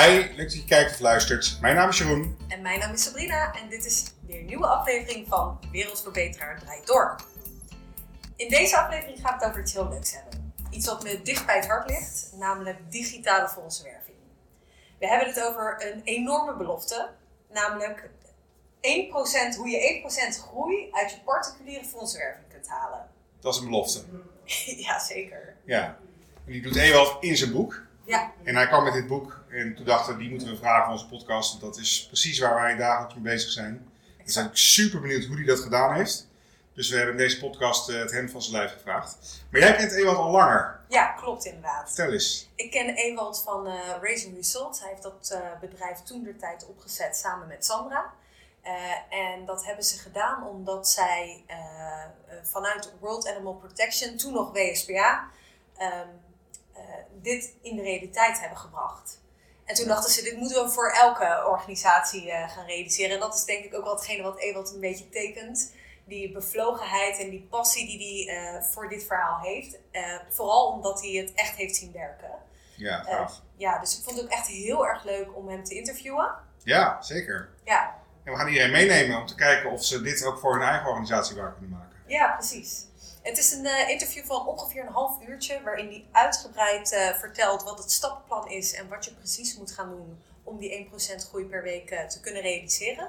Hi, leuk dat je kijkt of luistert. Mijn naam is Jeroen. En mijn naam is Sabrina en dit is weer een nieuwe aflevering van Wereldverbeteraar Draait Door. In deze aflevering gaan we het over iets heel leuks hebben. Iets wat me dicht bij het hart ligt, namelijk digitale fondsenwerving. We hebben het over een enorme belofte, namelijk 1%, hoe je 1% groei uit je particuliere fondsenwerving kunt halen. Dat is een belofte. ja, zeker. Ja. En die doet Ewald in zijn boek. Ja, En hij kwam met dit boek en toen dachten we, die moeten we vragen voor onze podcast. Want dat is precies waar wij dagelijks mee bezig zijn. We zijn super benieuwd hoe hij dat gedaan heeft. Dus we hebben in deze podcast eh, het hem van zijn lijf gevraagd. Maar jij kent Ewald al langer. ja klopt inderdaad. Vertel eens. Ik ken Ewald van eh Raising Results. Hij heeft dat eh, bedrijf toen de tijd opgezet samen met Sandra. En dat hebben ze gedaan omdat zij vanuit World Animal Protection, toen nog WSPA, ehm, eh, dit in de realiteit hebben gebracht. En toen dachten ze, dit moeten we voor elke organisatie eh, gaan realiseren. En dat is denk ik ook wel hetgene wat Ewald een beetje tekent. Die bevlogenheid en die passie die hij eh, voor dit verhaal heeft. Eh, vooral omdat hij het echt heeft zien werken. Ja, gaaf. ja, dus ik vond het ook echt heel erg leuk om hem te interviewen. Ja, zeker. Ja, En we gaan iedereen meenemen om te kijken of ze dit ook voor hun eigen organisatie waar kunnen maken. ja precies. Het is een eh, interview van ongeveer een half uurtje, waarin hij uitgebreid eh, vertelt wat het stappenplan is en wat je precies moet gaan doen om die 1% groei per week eh, te kunnen realiseren.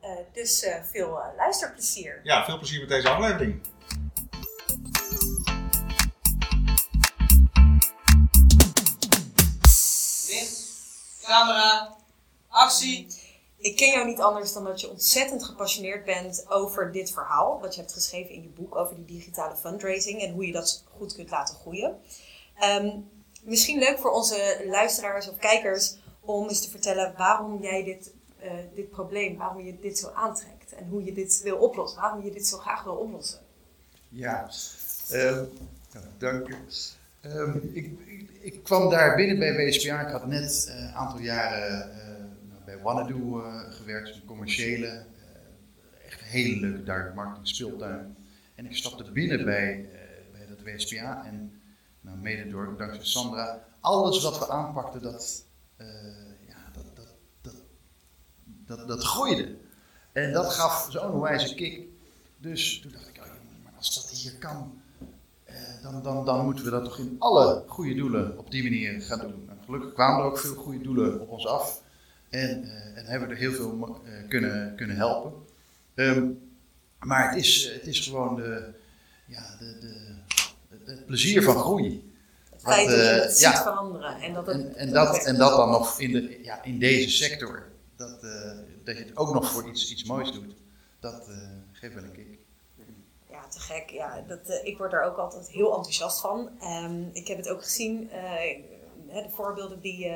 Eh, dus eh, veel luisterplezier. Ja, veel plezier met deze aflevering. Licht, camera, actie. Ik ken jou niet anders dan dat je ontzettend gepassioneerd bent over dit verhaal, wat je hebt geschreven in je boek over die digitale fundraising en hoe je dat goed kunt laten groeien. Ehm, misschien leuk voor onze luisteraars of kijkers om eens te vertellen waarom jij dit, eh, dit probleem, waarom je dit zo aantrekt en hoe je dit wil oplossen, waarom je dit zo graag wil oplossen. Ja, ehm, dank u. Ehm, ik, ik, kwam daar binnen bij WSPA. Ik had net eh, een aantal jaren eh, Wanadu eh, gewerkt, een commerciële, eh, echt een hele leuke direct marketing speeltuin. En ik stapte binnen bij, eh, bij dat WSPA en nou, mede door, dankzij Sandra, alles wat we aanpakten, dat, ja, dat, dat, dat, dat, dat groeide. En dat gaf zo'n wijze kick. Dus toen dacht ik, oh, als dat hier kan, dan, dan, dan moeten we dat toch in alle goede doelen op die manier gaan doen. En gelukkig kwamen er ook veel goede doelen op ons af. En, eh, en hebben we er heel veel eh, kunnen, kunnen helpen. Ehm, maar het is, het is gewoon de, ja, de, de, het- plezier van groei. Het feit Wat, dat je eh, het ja. ziet veranderen en dat het En, en, dat, en dat dan nog in, de, ja, in deze sector. Dat, dat je het ook nog voor iets, iets moois doet. Dat eh, geeft wel een kick. Ja, te gek. Ja, dat, ik word daar ook altijd heel enthousiast van. Ehm, ik heb het ook gezien, de voorbeelden die,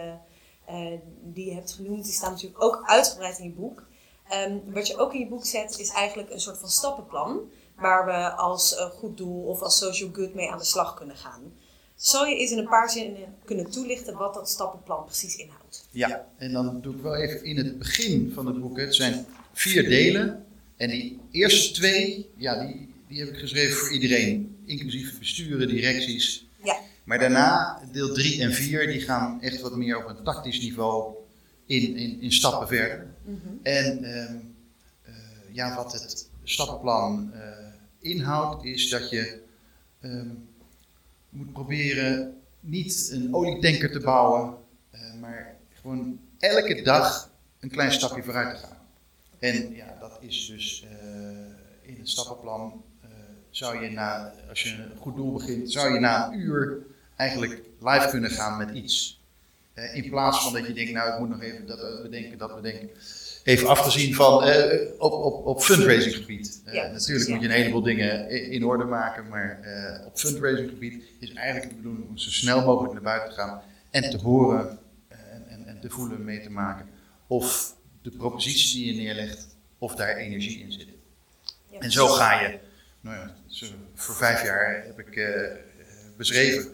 die je hebt genoemd, die staan natuurlijk ook uitgebreid in je boek. Ehm, wat je ook in je boek zet, is eigenlijk een soort van stappenplan, waar we als eh, goed doel of als social good mee aan de slag kunnen gaan. Zou je eens in een paar zinnen kunnen toelichten wat dat stappenplan precies inhoudt? Ja, en dan doe ik wel even in het begin van het boek. Het zijn vier delen. En die eerste twee, ja, die, die heb ik geschreven voor iedereen. Inclusief besturen, directies. Ja. Maar daarna, deel 3 en 4, die gaan echt wat meer op een tactisch niveau in, in, in stappen verder. En ehm, eh, ja, wat het stappenplan eh, inhoudt, is dat je ehm, moet proberen niet een olietanker te bouwen, eh, maar gewoon elke dag een klein stapje vooruit te gaan. En ja, dat is dus eh, in het stappenplan. eh, zou je na, als je een goed doel begint, zou je na een uur eigenlijk live kunnen gaan met iets. Eh, in plaats van dat je denkt, nou ik moet nog even dat bedenken, dat bedenken. Even afgezien van eh, op, op, op fundraising gebied. Eh, Ja, natuurlijk ja. moet je een heleboel dingen in orde maken, maar eh, op fundraising gebied is eigenlijk de bedoeling om zo snel mogelijk naar buiten te gaan en te horen en, en, en te voelen, mee te maken of de propositie die je neerlegt, of daar energie in zit. Ja, En zo ga je, nou ja, zo voor vijf jaar heb ik beschreven,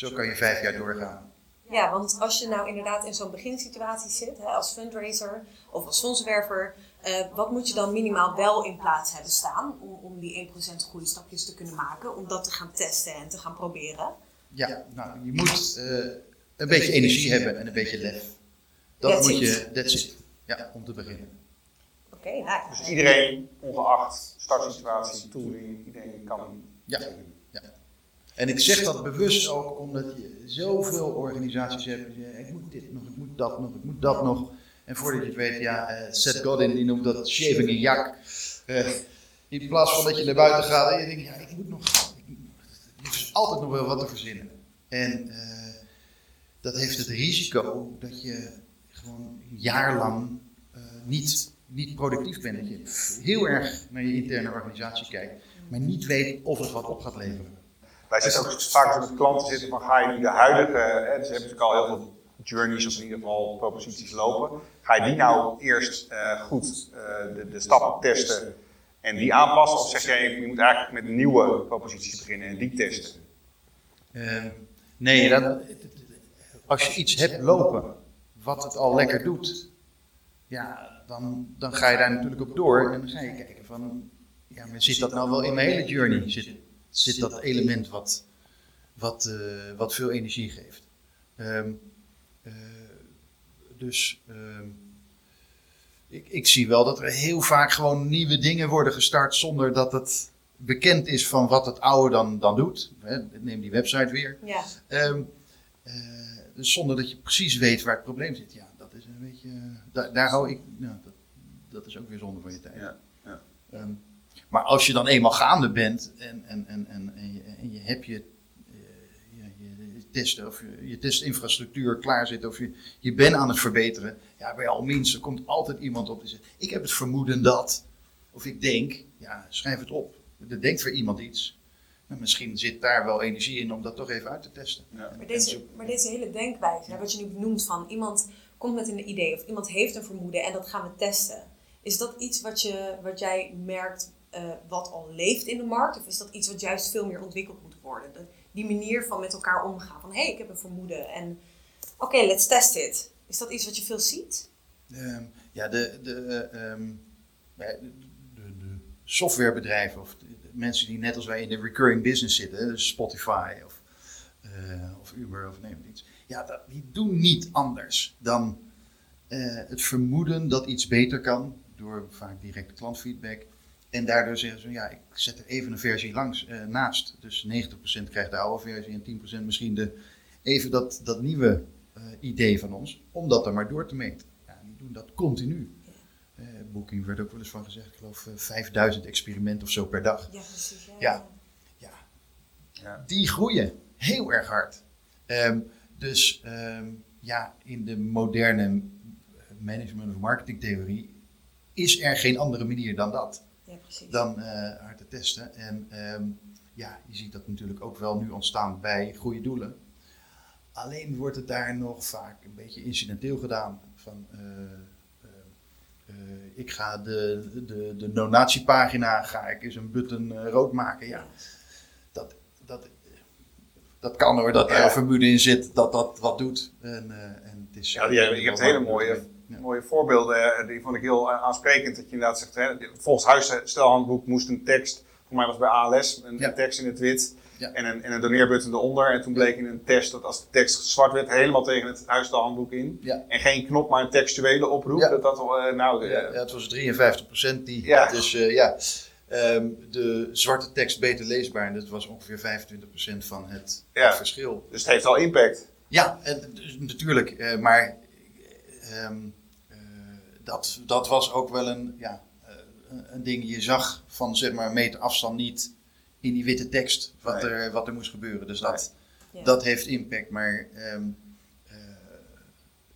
zo kan je vijf jaar doorgaan. Ja, want als je nou inderdaad in zo'n beginsituatie zit, hè, als fundraiser of als fondswerver, eh, wat moet je dan minimaal wel in plaats hebben staan om, om die 1% groeistapjes te kunnen maken, om dat te gaan testen en te gaan proberen? Ja, nou, je moet eh, een beetje energie hebben en een beetje lef. Dat That's moet it. je, that's it. Ja, om te beginnen. Oké, nou, Dus iedereen, ongeacht startsituatie, tooling, iedereen kan. Ja. En ik zeg dat bewust ook omdat je zoveel organisaties hebt. die zeggen, Ik moet dit nog, ik moet dat nog, ik moet dat nog. En voordat je het weet, ja, eh, Seth Godin die noemt dat shaving a jak. Eh, in plaats van dat je naar buiten gaat en je denkt, ja, ik moet nog. Ik, er is altijd nog wel wat te verzinnen. En eh, dat heeft het risico dat je gewoon een jaar lang niet, niet productief bent. Dat je heel erg naar je interne organisatie kijkt, maar niet weet of het wat op gaat leveren. Wij zitten ook vaak met klanten zitten van ga je nu de huidige, hè, dus ze hebben natuurlijk al heel veel journeys of in ieder geval proposities lopen. Ga je die nou eerst eh, goed eh, de, de stappen testen en die aanpassen? Of zeg jij je moet eigenlijk met nieuwe proposities beginnen en die testen? Eh, nee, dat, als je iets hebt lopen wat het al lekker doet, ja, dan, dan ga je daar natuurlijk op door. En dan ga je kijken van, ja, maar zit dat nou wel in mijn hele journey? Zit, zit dat element wat, wat, eh, wat veel energie geeft? Ehm, eh, dus ehm, ik, ik zie wel dat er heel vaak gewoon nieuwe dingen worden gestart zonder dat het bekend is van wat het oude dan, dan doet. Neem die website weer. ja. Ehm, eh, dus zonder dat je precies weet waar het probleem zit. Ja, dat is een beetje. daar daar hou ik. Nou, dat, dat is ook weer zonde van je tijd. Ja, ja. Maar als je dan eenmaal gaande bent en, en, en, en, en, je, en je hebt je, eh, je, je testen of je, je testinfrastructuur klaar zit of je, je bent aan het verbeteren. Ja, bij al minst, komt altijd iemand op die zegt: Ik heb het vermoeden dat. Of ik denk, ja, schrijf het op. Er denkt weer iemand iets. Nou, misschien zit daar wel energie in om dat toch even uit te testen. Ja. Maar deze, maar deze hele denkwijze, hè, wat je nu benoemt van iemand komt met een idee of iemand heeft een vermoeden en dat gaan we testen. Is dat iets wat, je, wat jij merkt eh, wat al leeft in de markt? Of is dat iets wat juist veel meer ontwikkeld moet worden? De- die manier van met elkaar omgaan. Van hé, hey, ik heb een vermoeden en oké, let's test it. Is dat iets wat je veel ziet? Ehm, ja, de, de, bij de, de, softwarebedrijven of mensen die net als wij in de recurring business zitten, dus Spotify of, eh, of Uber of neem iets, ja, dat, die doen niet anders dan het vermoeden dat iets beter kan door vaak directe klantfeedback. En daardoor zeggen ze, ja, ik zet er even een versie langs, eh, naast. Dus 90% krijgt de oude versie en 10% misschien de, even dat, dat nieuwe eh, idee van ons, om dat er maar door te meten. Ja, die doen dat continu. Eh Booking werd ook wel eens van gezegd, ik geloof eh, 5000 experimenten of zo per dag. Ja, precies. Ja. Ja. Ja, Ja. die groeien heel erg hard. Ehm, dus ehm, ja, in de moderne management- of marketingtheorie is er geen andere manier dan dat. Dan hard te testen. En ehm, ja, je ziet dat natuurlijk ook wel nu ontstaan bij goede doelen. Alleen wordt het daar nog vaak een beetje incidenteel gedaan. Van, eh, eh, ik ga de, de, de donatiepagina ga ik eens een button rood maken. Ja, dat kan hoor, dat er vermoeden in zit dat dat wat doet. En, eh, en het is, Ja, je hebt hele mooie, Ja. mooie voorbeelden. eh, Die vond ik heel aansprekend. Dat je inderdaad zegt, hè, volgens huisstelhandboek moest een tekst, voor mij was het bij ALS, een, Ja. een tekst in het wit Ja. en, een, en een doneerbutton eronder. En toen bleek in een test dat als de tekst zwart werd, helemaal tegen het huisstelhandboek in. Ja. En geen knop, maar een textuele oproep. Ja. Dat dat wel, eh, nou, Ja, ja, het was 53% die. Ja. Dus eh, ja, Ehm, de zwarte tekst beter leesbaar. En dat was ongeveer 25% van het, Ja. het verschil. dus het heeft wel impact. Ja, en, dus natuurlijk. eh, maar ehm, eh, dat, dat was ook wel een, ja, eh, een ding. Je zag van zeg maar een meter afstand niet in die witte tekst wat, Nee. er, wat er moest gebeuren. Dus dat, Ja. dat heeft impact. Maar ehm, eh,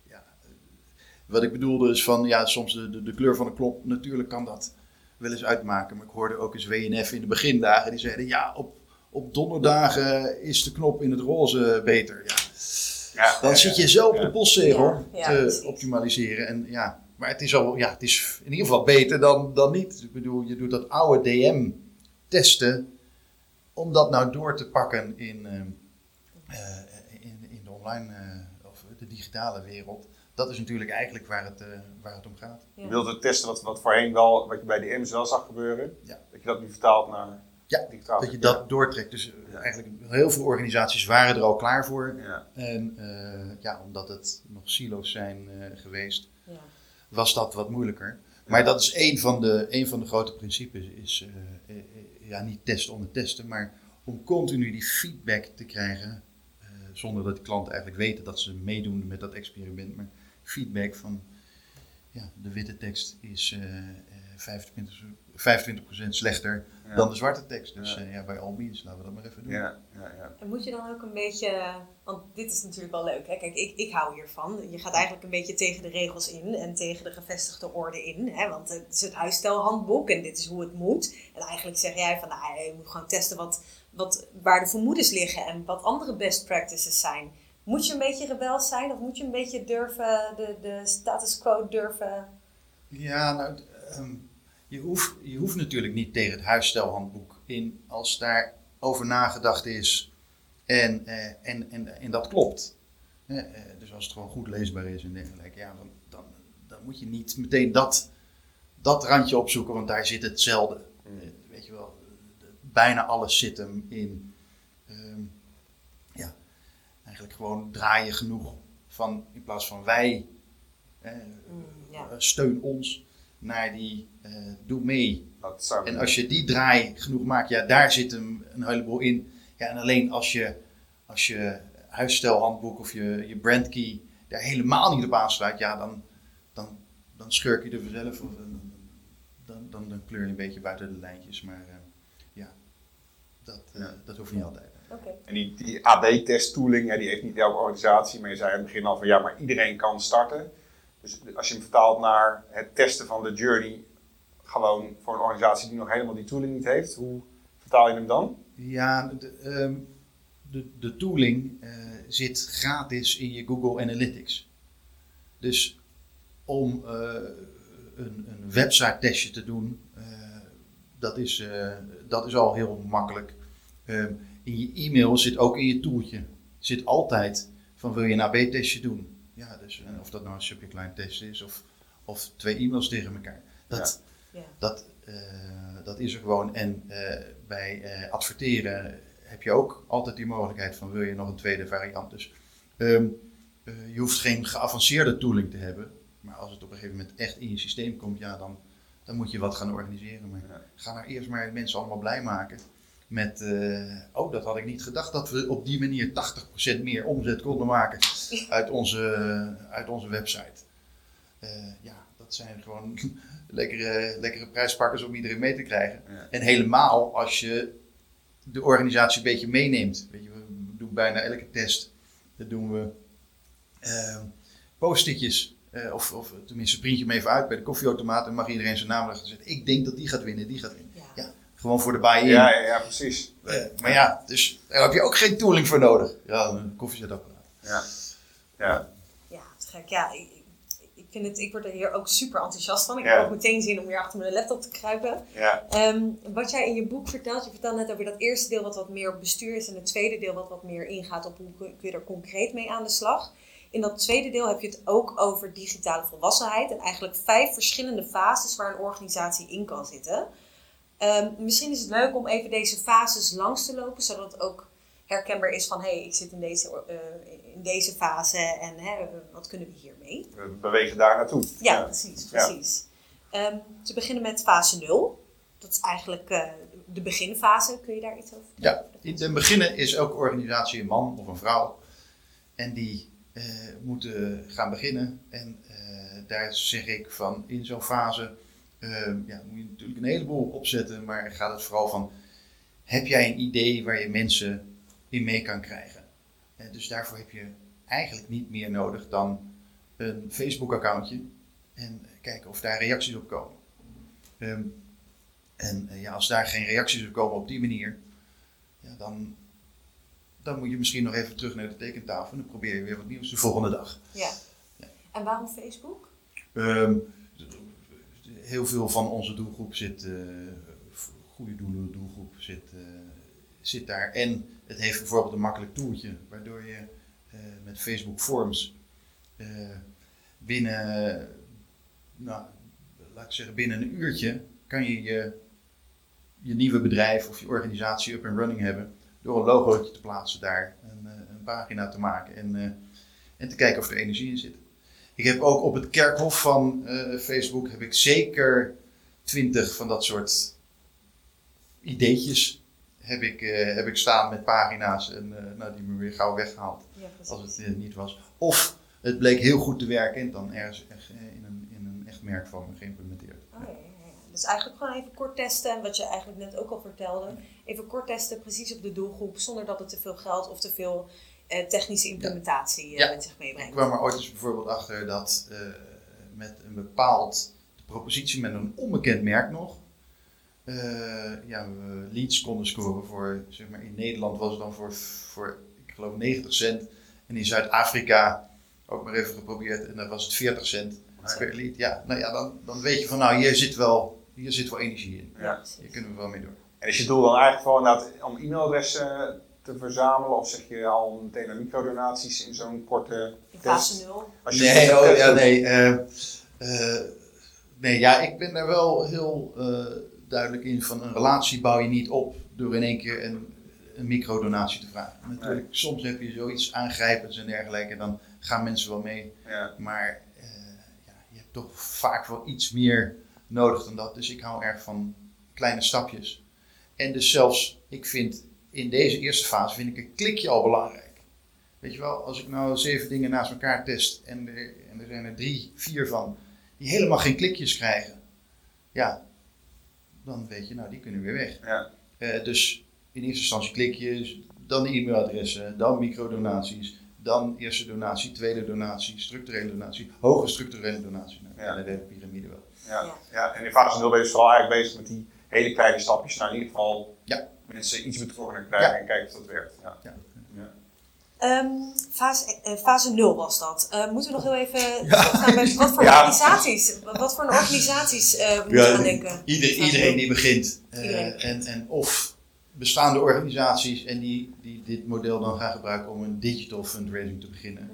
ja, wat ik bedoelde is van ja, soms de, de, de kleur van de klop. Natuurlijk kan dat wel eens uitmaken. Maar ik hoorde ook eens WNF in de begindagen. Die zeiden ja, op, op donderdagen is de knop in het roze beter. Ja, Ja, dan ja, zit je ja. zo op Ja. de postzegel te optimaliseren. En, ja, maar het is, al, ja, het is in ieder geval beter dan, dan niet. Ik bedoel, je doet dat oude DM testen om dat nou door te pakken in, ehm, eh, in, in de online eh, of de digitale wereld. Dat is natuurlijk eigenlijk waar het, eh, waar het om gaat. Je wilt het testen wat, wat voorheen wel, wat je bij de M's wel zag gebeuren. Ja. Dat je dat nu vertaalt naar Ja, digitaal. dat je dat doortrekt. Dus eh, eigenlijk heel veel organisaties waren er al klaar voor. Ja. En eh, ja, omdat het nog silo's zijn eh, geweest, Ja. was dat wat moeilijker. Maar dat is een van de, een van de grote principes. Is ja, niet testen om het testen, maar om continu die feedback te krijgen. eh, zonder dat de klanten eigenlijk weten dat ze meedoen met dat experiment. Maar feedback van ja, de witte tekst is eh, eh, 25, 25% slechter Ja. dan de zwarte tekst. Dus Ja. eh, ja, bij all means, laten we dat maar even doen. Ja, ja, ja. En moet je dan ook een beetje, want dit is natuurlijk wel leuk. Hè? Kijk, ik, ik hou hiervan. Je gaat eigenlijk een beetje tegen de regels in en tegen de gevestigde orde in. Hè? Want het is het huisstijlhandboek en dit is hoe het moet. En eigenlijk zeg jij van, nou, je moet gewoon testen wat, wat, waar de vermoedens liggen en wat andere best practices zijn. Moet je een beetje rebels zijn of moet je een beetje durven, de, de status quo durven... Ja, nou, ehm, je, hoeft, je hoeft natuurlijk niet tegen het huisstijlhandboek in als daar over nagedacht is en, eh, en, en, en dat klopt. Eh, dus als het gewoon goed leesbaar is en dergelijke, ja, dan, dan, dan moet je niet meteen dat, dat randje opzoeken, want daar zit hetzelfde. Mm. Eh, weet je wel, bijna alles zit hem in. Eigenlijk gewoon draaien genoeg van in plaats van wij. eh, Mm, ja. eh, steun ons naar die eh, doe mee. Dat zou En als je die draai genoeg maakt, ja, daar zit hem een heleboel in. Ja, en alleen als je, als je huisstijlhandboek of je, je brandkey daar helemaal niet op aansluit, ja, dan, dan, dan schurk je er vanzelf. Of, dan, dan, dan, dan kleur je een beetje buiten de lijntjes. Maar eh, ja, dat, eh, Ja. dat hoeft niet altijd. Oké. En die, die AB-test tooling, hè, die heeft niet elke organisatie, maar je zei aan het begin al van ja, maar iedereen kan starten. Dus als je hem vertaalt naar het testen van de journey, gewoon voor een organisatie die nog helemaal die tooling niet heeft, hoe vertaal je hem dan? Ja, de, ehm, de, de tooling eh, zit gratis in je Google Analytics. Dus om eh, een, een website testje te doen, eh, dat, is, eh, dat is al heel makkelijk. Ehm, in je e-mail zit ook in je toeltje, zit altijd van wil je een AB-testje doen. Ja, dus of dat nou een subject line test is of, of twee e-mails tegen elkaar. Dat, Ja. dat, eh, dat is er gewoon. En eh, bij eh, adverteren heb je ook altijd die mogelijkheid van wil je nog een tweede variant. Dus ehm, eh, je hoeft geen geavanceerde tooling te hebben. Maar als het op een gegeven moment echt in je systeem komt, ja, dan, dan moet je wat gaan organiseren. Maar Ja. ga nou eerst maar mensen allemaal blij maken. Met, eh, oh, dat had ik niet gedacht dat we op die manier 80% meer omzet konden maken uit onze, uit onze website. Eh, ja, dat zijn gewoon lekkere, lekkere prijspakkers om iedereen mee te krijgen. Ja. En helemaal als je de organisatie een beetje meeneemt. Weet je, we doen bijna elke test, dat doen we eh, post-itjes. of, of tenminste, print je hem even uit bij de koffieautomaat en mag iedereen zijn naam zetten. Ik denk dat die gaat winnen, die gaat winnen. Gewoon voor de buy-in. Ja, ja, ja precies. Eh, maar ja, dus daar heb je ook geen tooling voor nodig. Ja, een koffiezetapparaat. Ja. Ja. Ja, te gek. Ja, ik, ik, vind het, ik word er hier ook super enthousiast van. Ik Ja. heb ook meteen zin om weer achter mijn laptop te kruipen. Ja. Ehm, wat jij in je boek vertelt, je vertelt net over dat eerste deel wat wat meer op bestuur is en het tweede deel wat wat meer ingaat op hoe kun je er concreet mee aan de slag. In dat tweede deel heb je het ook over digitale volwassenheid en eigenlijk vijf verschillende fases waar een organisatie in kan zitten. Ehm, misschien is het leuk om even deze fases langs te lopen, zodat het ook herkenbaar is van hé, hey, ik zit in deze, eh, in deze fase en hè, wat kunnen we hiermee? We bewegen daar naartoe. Ja, precies. Ja. precies. Ehm, te beginnen met fase 0. Dat is eigenlijk eh, de beginfase. Kun je daar iets over Ja, vertellen? in het begin is elke organisatie een man of een vrouw. En die eh, moeten gaan beginnen. En eh, daar zeg ik van in zo'n fase ja, moet je natuurlijk een heleboel opzetten. Maar gaat het vooral van, heb jij een idee waar je mensen in mee kan krijgen? Eh, dus daarvoor heb je eigenlijk niet meer nodig dan een Facebook-accountje. En kijken of daar reacties op komen. Ehm, en eh, ja, als daar geen reacties op komen op die manier, ja, dan, dan moet je misschien nog even terug naar de tekentafel en dan probeer je weer wat nieuws de volgende dag. Ja. En waarom Facebook? Ehm, heel veel van onze doelgroep zit, eh, goede doelen doelgroep zit, eh, zit daar. En het heeft bijvoorbeeld een makkelijk toeltje, waardoor je eh, met Facebook Forms binnen, nou, laat zeggen, binnen een uurtje kan je je, je nieuwe bedrijf of je organisatie up and running hebben. Door een logootje te plaatsen daar, een, een pagina te maken en, en te kijken of er energie in zit. Ik heb ook op het kerkhof van eh, Facebook heb ik zeker twintig van dat soort ideetjes heb ik, eh, heb ik staan met pagina's en eh, nou, die me weer gauw weggehaald Ja, als het niet was. Of het bleek heel goed te werken en dan ergens in, een, in een echt merk van me geïmplementeerd. Oh, ja, ja, ja. Dus eigenlijk gewoon even kort testen, en wat je eigenlijk net ook al vertelde. Even kort testen, precies op de doelgroep, zonder dat het te veel geld of te veel technische implementatie eh, Ja. met zich Ik meebrengt. kwam er ooit eens bijvoorbeeld achter dat eh, met een bepaald propositie met een onbekend merk nog, eh, ja, we leads konden scoren voor, zeg maar in Nederland was het dan voor, voor ik geloof 90 cent. En in Zuid-Afrika ook maar even geprobeerd en daar was het 40 cent per lead. Ja, nou ja, dan, dan weet je van nou, hier zit wel, hier zit wel energie in. Ja. Hier kunnen we wel mee door. En is je doel dan eigenlijk gewoon inderdaad om e-mailadressen te verzamelen? Of zeg je al meteen aan microdonaties in zo'n korte In test? fase 0. Als je Nee, oh, ja, doet. nee. eh, eh, nee, ja, ik ben daar wel heel eh, duidelijk in van een relatie bouw je niet op door in één keer een, een microdonatie te vragen. Natuurlijk, soms heb je zoiets aangrijpends en dergelijke en dan gaan mensen wel mee. Ja. Maar eh, ja, je hebt toch vaak wel iets meer nodig dan dat. Dus ik hou erg van kleine stapjes. En dus zelfs, ik vind in deze eerste fase vind ik een klikje al belangrijk. Weet je wel, als ik nou zeven dingen naast elkaar test en er, en er zijn er drie, vier van die helemaal geen klikjes krijgen. Ja, dan weet je, nou die kunnen weer weg. Ja. Eh, dus in eerste instantie klikjes, dan de e-mailadressen, dan microdonaties, dan eerste donatie, tweede donatie, structurele donatie, hoge structurele donatie. Nou, Ja. de hele piramide wel. Ja. Ja. En in fase 0 ben je vooral eigenlijk bezig met die hele kleine stapjes. Nou, in ieder geval Ja. Mensen iets betrokkener krijgen Ja. en kijken of dat werkt. Ja. Ja. Ja. Ehm, fase, eh, fase 0 was dat. Eh, moeten we nog heel even teruggaan bij wat voor Ja. organisaties, wat voor organisaties eh moeten we aan denken? Ieder, iedereen die begint. eh, Iedereen. en, en of bestaande organisaties en die, die dit model dan gaan gebruiken om een digital fundraising te beginnen.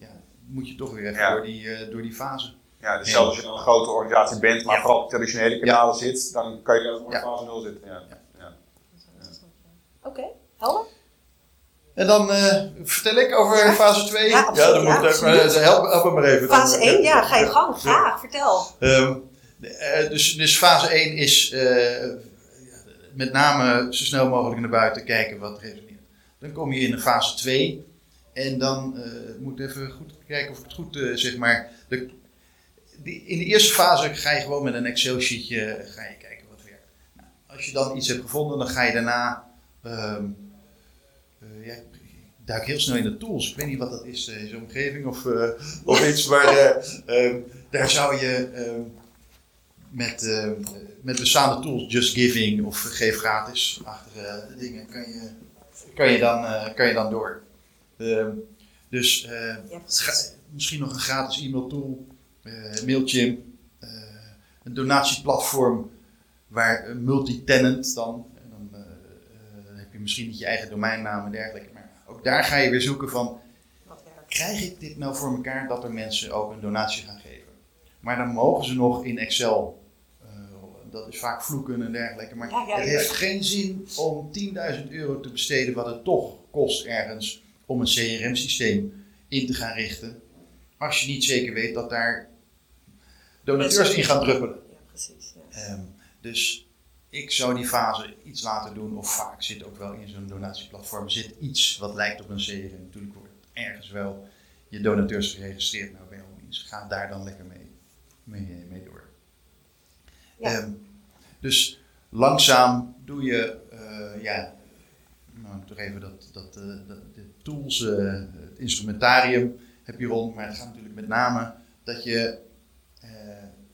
Ja, moet je toch weer even Ja. door, die, eh, door die fase. Ja, dus zelfs als je dan een grote organisatie bent, maar Ja. vooral op traditionele kanalen zit, dan kan je ook in Ja. fase 0 zitten. Ja. Ja. Ja. Oké, helder? En dan eh, vertel ik over Ja. fase 2. Ja, absoluut, dan ja, moet ik even, absoluut. eh, help, help me maar even. Fase Dan- 1, ja, ga je gang, graag, vertel. Ehm, eh, dus, dus fase 1 is eh, met name zo snel mogelijk naar buiten kijken wat resoneert. Dan kom je in de fase 2 en dan eh moet even goed kijken of ik het goed eh, zeg maar. De, die, in de eerste fase ga je gewoon met een Excel-sheetje ga je kijken wat werkt. Nou, als je dan iets hebt gevonden, dan ga je daarna. Ehm, eh, ja, ik duik heel snel in de tools. Ik weet niet wat dat is eh, in zo'n omgeving of, eh, of iets, maar eh, ehm, daar zou je ehm, met, met bestaande tools, Just Giving of Geef Gratis, achtige dingen, kan je, kan je, dan, kan je dan door. Dus Ja, misschien nog een gratis e-mail tool, Mailchimp, een donatieplatform waar een multi-tenant dan, en dan eh, eh, heb je misschien niet je eigen domeinnaam en dergelijke, maar ook daar ga je weer zoeken van, krijg ik dit nou voor elkaar dat er mensen ook een donatie gaan geven? Maar dan mogen ze nog in Excel. eh, dat is vaak vloeken en dergelijke. Maar Ja, ja, het heeft geen zin om 10.000 euro te besteden, wat het toch kost ergens om een CRM-systeem in te gaan richten. Als je niet zeker weet dat daar donateurs in gaan druppelen. Ja, precies. Ja. Ehm, dus ik zou die fase iets later doen, of vaak zit ook wel in zo'n donatieplatform zit iets wat lijkt op een CRM. Natuurlijk wordt ergens wel je donateurs geregistreerd. Nou, bij Homings, ga daar dan lekker mee, mee, mee door. Ja. Ehm, dus langzaam doe je, eh, ja, nou, toch even dat, dat, eh, dat de tools, eh, het instrumentarium heb je rond, maar het gaat natuurlijk met name dat je eh,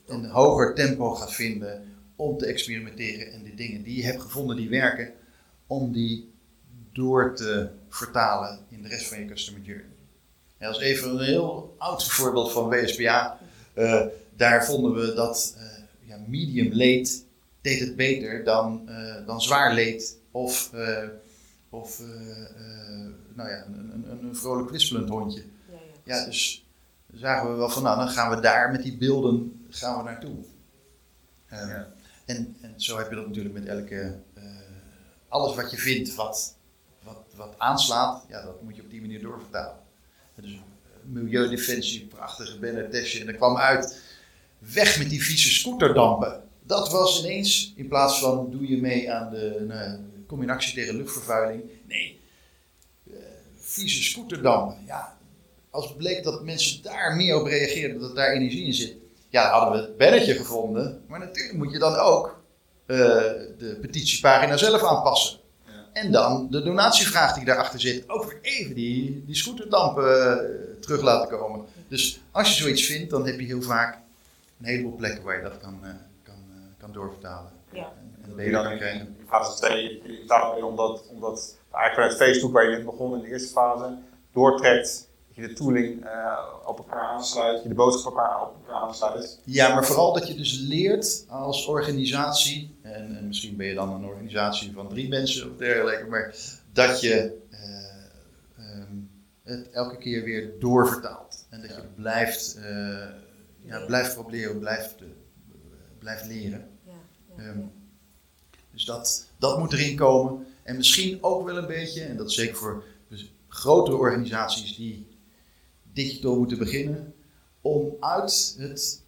een hoger tempo gaat vinden om te experimenteren en de dingen die je hebt gevonden die werken, om die door te vertalen in de rest van je customer journey. Ja, dat is even een heel oud voorbeeld van WSPA. Eh, daar vonden we dat eh, ja, medium leed deed het beter dan, eh, dan zwaar leed of, eh, of nou ja, een, een, een vrolijk kwispelend hondje. Ja, Ja, dus zagen we wel van, nou, dan gaan we daar met die beelden gaan we naartoe. Eh, Ja. En, en zo heb je dat natuurlijk met elke. eh, alles wat je vindt wat, wat, wat aanslaat, ja, dat moet je op die manier doorvertalen. Dus eh, Milieudefensie, prachtige bannertestje. En er kwam uit: weg met die vieze scooterdampen. Dat was ineens, in plaats van doe je mee aan de. Nou, kom in actie tegen luchtvervuiling. Nee, eh, vieze scooterdampen. Ja, als bleek dat mensen daar meer op reageerden, dat daar energie in zit. Ja, hadden we het belletje gevonden. Maar natuurlijk moet je dan ook eh, de petitiepagina zelf aanpassen. Ja. En dan de donatievraag die daarachter zit. Ook weer even die, die scooterdampen eh, terug laten komen. Dus als je zoiets vindt, dan heb je heel vaak een heleboel plekken waar je dat kan, eh, kan, eh, kan doorvertalen. Ja. En, en dan kan krijgen. in fase 2, je staat erin omdat, omdat eigenlijk vanuit Facebook, waar je net begon in de eerste fase, doortrekt. Je de tooling eh, op elkaar aansluit, je de boodschap op elkaar, op elkaar aansluit. Ja, maar vooral dat je dus leert als organisatie, en, en misschien ben je dan een organisatie van drie mensen of dergelijke, maar dat je eh, ehm, het elke keer weer doorvertaalt. En dat je blijft, eh, ja, blijft proberen, blijft, blijft leren. Ja, ja, Ehm, ja. Dus dat, dat moet erin komen. En misschien ook wel een beetje, en dat is zeker voor dus grotere organisaties die digital moeten beginnen, om uit het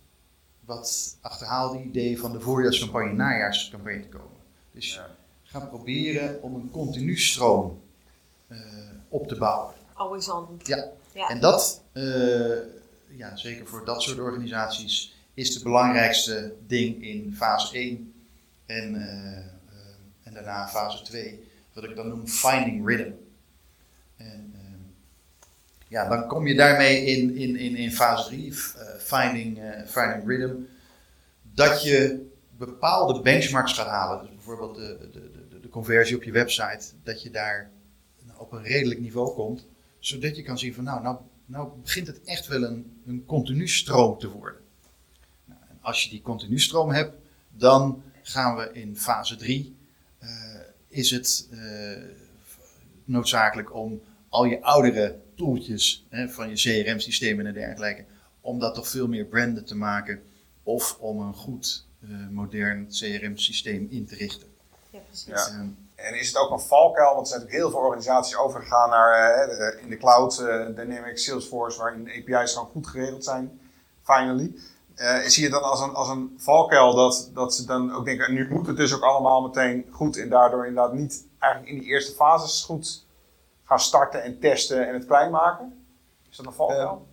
wat achterhaalde idee van de voorjaarscampagne, najaarscampagne te komen. Dus Ja. ga proberen om een continu stroom eh, op te bouwen. Always on. Ja. Ja. En dat, eh, ja, zeker voor dat soort organisaties, is het belangrijkste ding in fase 1 en, eh, en daarna fase 2, wat ik dan noem finding rhythm. En ja, dan kom je daarmee in, in, in, in fase 3, finding, eh, finding rhythm, dat je bepaalde benchmarks gaat halen. Dus bijvoorbeeld de, de, de, de conversie op je website, dat je daar op een redelijk niveau komt zodat je kan zien van nou, nou, nou begint het echt wel een, een continu stroom te worden. Nou, en als je die continu stroom hebt, dan gaan we in fase 3, is het eh, noodzakelijk om al je oudere toeltjes hè, van je CRM-systemen en dergelijke, om dat toch veel meer branden te maken of om een goed eh, modern CRM-systeem in te richten. Ja, precies. Ja. Ehm, En is het ook een valkuil? Want er zijn natuurlijk heel veel organisaties overgegaan naar eh, de- in de cloud, eh, Dynamics, Salesforce, waarin API's gewoon goed geregeld zijn, finally. Eh, zie je dan als een, als een valkuil dat, dat ze dan ook denken, nu moet het dus ook allemaal meteen goed en daardoor inderdaad niet eigenlijk in die eerste fases goed gaan starten en testen en het klein maken? Is dat een valkuil?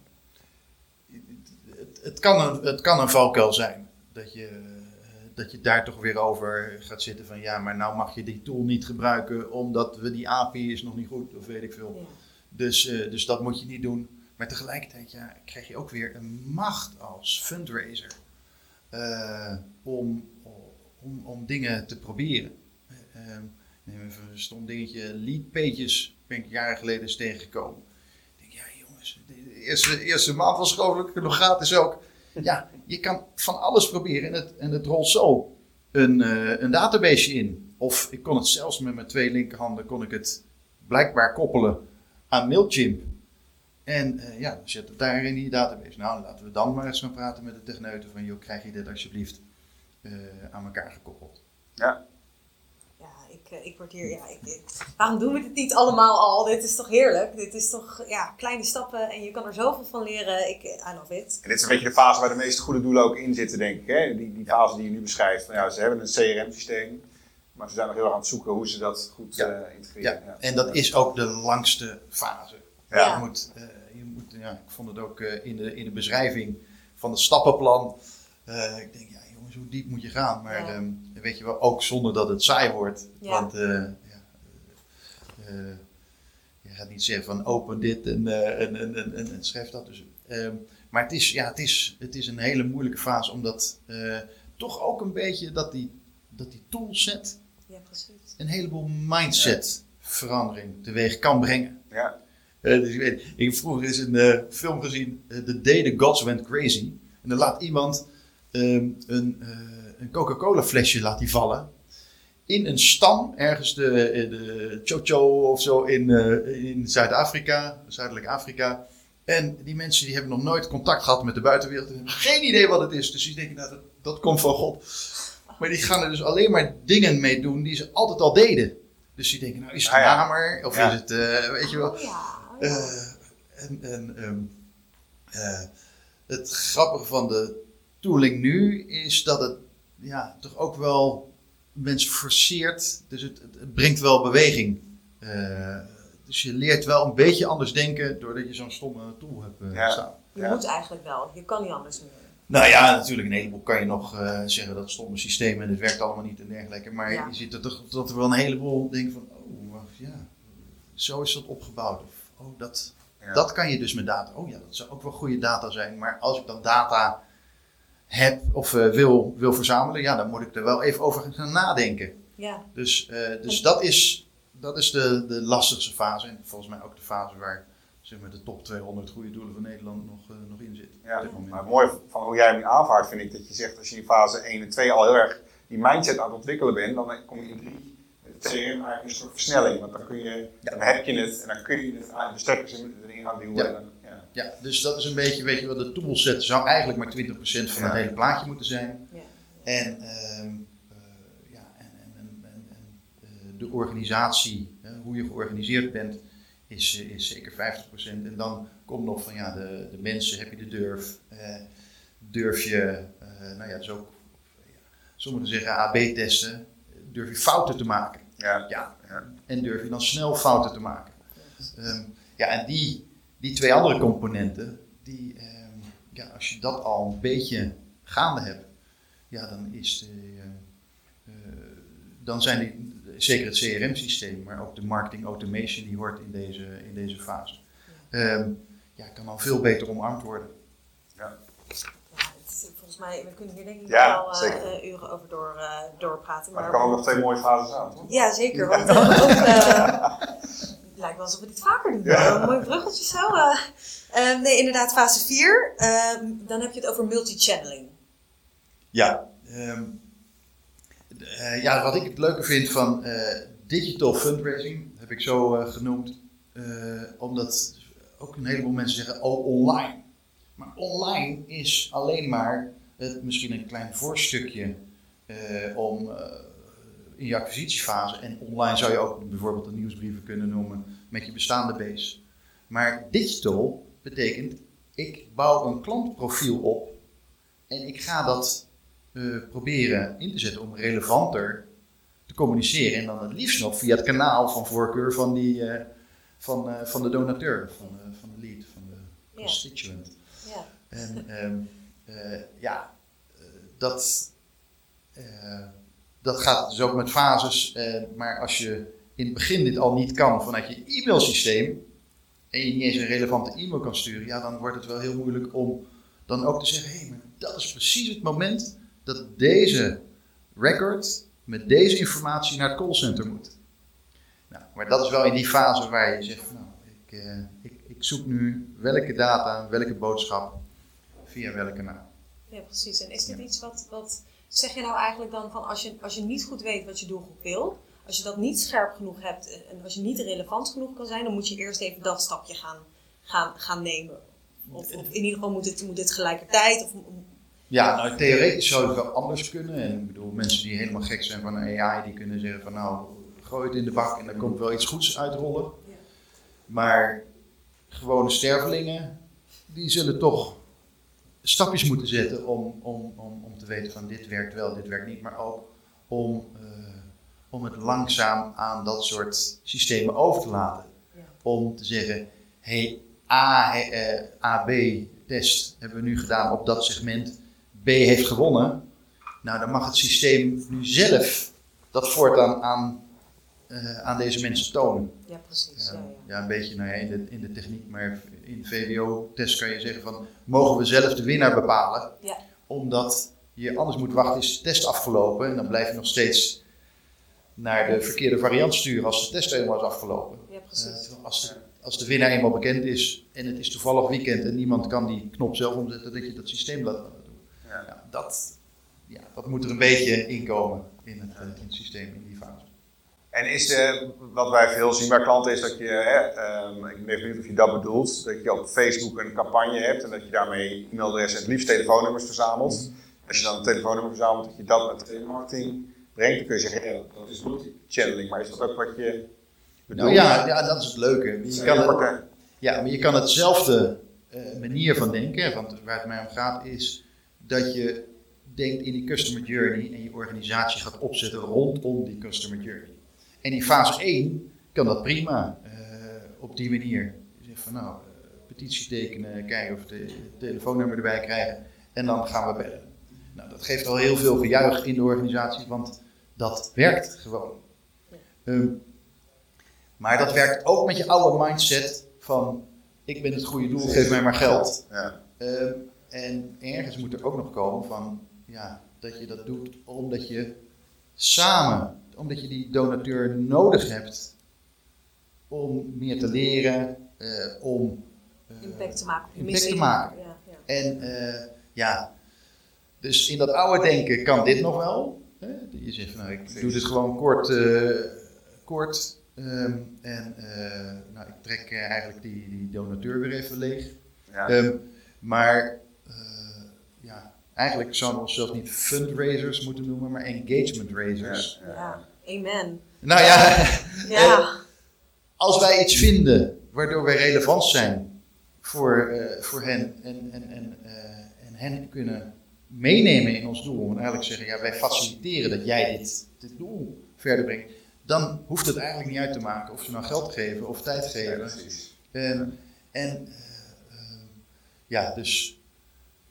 het, het, kan een, het kan een valkuil zijn. Dat je, eh, dat je daar toch weer over gaat zitten van ja, maar nou mag je die tool niet gebruiken omdat we die API is nog niet goed of weet ik veel. Ja. Dus, eh, dus dat moet je niet doen. Maar tegelijkertijd ja, krijg je ook weer een macht als fundraiser eh, om, om, om dingen te proberen. Eh, neem even een stom dingetje, lead pages ben ik jaren geleden eens tegengekomen. Ik denk, ja jongens, de eerste, eerste maand was geloof ik nog gratis ook. Ja, je kan van alles proberen en het, en het rolt zo een, eh, een database in. Of ik kon het zelfs met mijn twee linkerhanden kon ik het blijkbaar koppelen aan Mailchimp. En eh, ja, dan zit het daar in die database. Nou, laten we dan maar eens gaan praten met de techneuten van, joh, krijg je dit alsjeblieft eh, aan elkaar gekoppeld. Ja. Ik, eh, ik word hier. Ja, ik, ik- waarom doen we dit niet allemaal al? Dit is toch heerlijk? Dit is toch ja, kleine stappen en je kan er zoveel van leren. Ik, eh, I love it. En dit is een beetje de fase waar de meeste goede doelen ook in zitten, denk ik. Hè? Die, die fase die je nu beschrijft. Van, ja, ze hebben een CRM-systeem, maar ze zijn nog heel erg aan het zoeken hoe ze dat goed Ja. eh, integreren. Ja, en dat is ook de langste fase. Ja. Je moet, eh, je moet, ja, ik vond het ook eh, in, de, in de beschrijving van het stappenplan. eh, ik denk, ja jongens, hoe diep moet je gaan? Maar Ja. Weet je wel, ook zonder dat het saai wordt. Ja. Want eh, ja, eh, eh, je gaat niet zeggen van open dit en, en, en, en, en, en schrijf dat. Dus, ehm, maar het is, ja, het, is, het is een hele moeilijke fase, omdat eh, toch ook een beetje dat die, dat die toolset Ja, een heleboel mindset verandering teweeg kan brengen. Ja. Dus ik, weet, ik heb vroeger eens een film gezien, The Day the Gods Went Crazy. En dan laat iemand ehm, een, eh, een Coca-Cola flesje laat die vallen. In een stam, ergens de, eh, de Chocho of zo in, eh, in Zuid-Afrika, Zuidelijk Afrika. En die mensen die hebben nog nooit contact gehad met de buitenwereld en hebben geen idee wat het is. Dus die denken, nou, dat, dat komt van God. Maar die gaan er dus alleen maar dingen mee doen die ze altijd al deden. Dus die denken, nou is het Ah, een ja. hamer? Of Ja. is het, eh, weet je wel. Oh ja, ja. En en ehm, eh, het grappige van de tooling nu is dat het ja, toch ook wel mensen forceert. Dus het, het, het brengt wel beweging. Eh, dus je leert wel een beetje anders denken doordat je zo'n stomme tool hebt eh, Ja. staan. je ja. moet eigenlijk wel. Je kan niet anders meer. Nou ja, natuurlijk, een heleboel kan je nog eh, zeggen dat stomme systeem en het werkt allemaal niet en dergelijke. Maar Ja. je ziet er toch dat er wel een heleboel denken van, oh, wacht, ja, zo is dat opgebouwd. Of, oh, dat, Ja. dat kan je dus met data. Oh ja, dat zou ook wel goede data zijn. Maar als ik dan data heb of eh, wil, wil verzamelen, ja, dan moet ik er wel even over gaan nadenken. Ja, Dus, eh, dus dat is, dat is de, de lastigste fase. En volgens mij ook de fase waar zeg maar, de top 200 goede doelen van Nederland nog, eh, nog in zit. Ja, maar het mooie van hoe jij hem nu aanvaardt vind ik dat je zegt als je in fase 1 en 2 al heel erg die mindset aan het ontwikkelen bent, dan kom je in 3 met het CRM eigenlijk een soort versnelling. Want dan, kun je, dan heb je het en dan kun je het aan de stekkers erin gaan duwen. Ja. En dan, ja. Dus dat is een beetje, weet je wel, de toolset zou eigenlijk maar 20% van het hele plaatje moeten zijn. ja. En, ehm, eh, ja, en, en, en, en, en, eh, de organisatie, hè, hoe je georganiseerd bent, is, eh, is zeker 50%. En dan komt nog van ja, de, de mensen, heb je de durf? Eh, durf je, eh, nou ja, dus ook, ja, sommigen zeggen AB-testen, durf je fouten te maken? Ja. Ja, Ja. en durf je dan snel fouten te maken? Ehm, ja, en die, die twee andere componenten, die, ehm, ja, als je dat al een beetje gaande hebt, ja, dan is de, eh, eh, dan zijn die, zeker het CRM-systeem, maar ook de marketing automation die hoort in deze, in deze fase, ehm, ja, kan dan veel beter omarmd worden. Ja, het is- volgens mij, we kunnen hier denk ik Ja, eh, eh, uren over door, eh, doorpraten. Maar Maar, er komen nog twee mooie fases aan, toch? Ja, zeker. Want eh, lijkt wel alsof we dit vaker doen. Ja. Een mooi bruggetje zo. eh. Eh, nee, inderdaad, fase 4. dan heb je het over multi-channeling. Ja, ehm, eh, ja, wat ik het leuke vind van eh, digital fundraising, heb ik zo genoemd, omdat ook een heleboel mensen zeggen, oh online. Maar online is alleen maar het, misschien een klein voorstukje om in je acquisitiefase. En online zou je ook bijvoorbeeld de nieuwsbrieven kunnen noemen met je bestaande base. Maar digital betekent, ik bouw een klantprofiel op en ik ga dat eh, proberen in te zetten om relevanter te communiceren. En dan het liefst nog via het kanaal van voorkeur van, die, eh, van, eh, van de donateur, van de, van de lead, van de constituent. Ja. En ehm, eh, ja, dat, dat gaat dus ook met fases. eh, maar als je in het begin dit al niet kan vanuit je e-mailsysteem en je niet eens een relevante e-mail kan sturen, ja, dan wordt het wel heel moeilijk om dan ook te zeggen: hé, hey, maar dat is precies het moment dat deze record met deze informatie naar het callcenter moet. Nou, maar dat is wel in die fase waar je zegt: nou, ik, eh, ik, ik zoek nu welke data, welke boodschap, via welk kanaal. ja, precies. En is dit Ja. iets wat, wat zeg je nou eigenlijk dan van als je, als je niet goed weet wat je doelgroep wil, als je dat niet scherp genoeg hebt en als je niet relevant genoeg kan zijn, dan moet je eerst even dat stapje gaan, gaan, gaan nemen. Of, of in ieder geval moet het, moet het gelijkertijd. Of, Ja, nou theoretisch zou het wel anders kunnen. En ik bedoel, mensen die helemaal gek zijn van AI, die kunnen zeggen van nou, gooi het in de bak en er komt wel iets goeds uitrollen. Ja. Maar gewone stervelingen, die zullen toch stapjes moeten zetten om, om, om, om te weten van dit werkt wel, dit werkt niet. Maar ook om, eh, om het langzaam aan dat soort systemen over te laten. Ja. Om te zeggen, hey, A, eh, AB-test hebben we nu gedaan op dat segment. B heeft gewonnen. Nou, dan mag het systeem nu zelf dat voortaan aan, eh, aan deze mensen tonen. ja, precies. Ja, Ja, ja. ja, een beetje nou ja, in, de, in de techniek, maar in de VWO-test kan je zeggen van, mogen we zelf de winnaar bepalen? Ja. Omdat je anders moet wachten, is de test afgelopen en dan blijf je nog steeds naar de verkeerde variant sturen als de test helemaal is afgelopen. Ja, Eh, precies. als, de, als de winnaar eenmaal bekend is en het is toevallig weekend en niemand kan die knop zelf omzetten, dat je dat systeem laat doen. Ja. Ja, dat, ja, dat moet er een beetje inkomen in het, eh, in het systeem, in die fase. En is de, wat wij veel zien bij klanten is dat je, hè, ehm, ik ben even benieuwd of je dat bedoelt, dat je op Facebook een campagne hebt en dat je daarmee e-mailadressen en het liefst telefoonnummers verzamelt. Als je dan een telefoonnummer verzamelt, dat je dat met telemarketing brengt, dan kun je zeggen, ja, dat is multi-channeling. Maar is dat ook wat je bedoelt? Nou ja, ja, dat is het leuke. Je kan het, ja, maar je kan hetzelfde eh, manier van denken, want waar het mij om gaat is dat je denkt in die customer journey en je organisatie gaat opzetten rondom die customer journey. En in fase 1 kan dat prima eh, op die manier. Je zegt van nou, eh, petitie tekenen, kijken of we het telefoonnummer erbij krijgen en dan gaan we bellen. Nou, dat geeft al heel veel gejuich in de organisatie, want dat werkt gewoon. Ehm, maar dat werkt ook met je oude mindset van ik ben het goede doel, geef mij maar geld. Ja. Ehm, en ergens moet er ook nog komen van ja, dat je dat doet omdat je samen, omdat je die donateur nodig hebt om meer te leren, eh, om eh, Impact te maken impact te maken. Ja, ja. En eh, ja, dus in dat oude denken kan dit nog wel. Hè? Je zegt van nou, ik doe dit gewoon kort, eh, kort ehm, en eh, nou, ik trek eigenlijk die, die donateur weer even leeg. Ja. Ehm, maar eigenlijk zouden we ons zelfs niet fundraisers moeten noemen, maar engagement raisers. Ja, ja. Ja, amen. Nou ja, Ja, als wij iets vinden waardoor wij relevant zijn voor, eh, voor hen en, en, en, eh, en hen kunnen meenemen in ons doel, en eigenlijk zeggen, ja, wij faciliteren dat jij dit, dit doel verder brengt, dan hoeft het eigenlijk niet uit te maken of ze nou geld geven of tijd Ja, geven. precies. En, en eh, eh, ja, dus,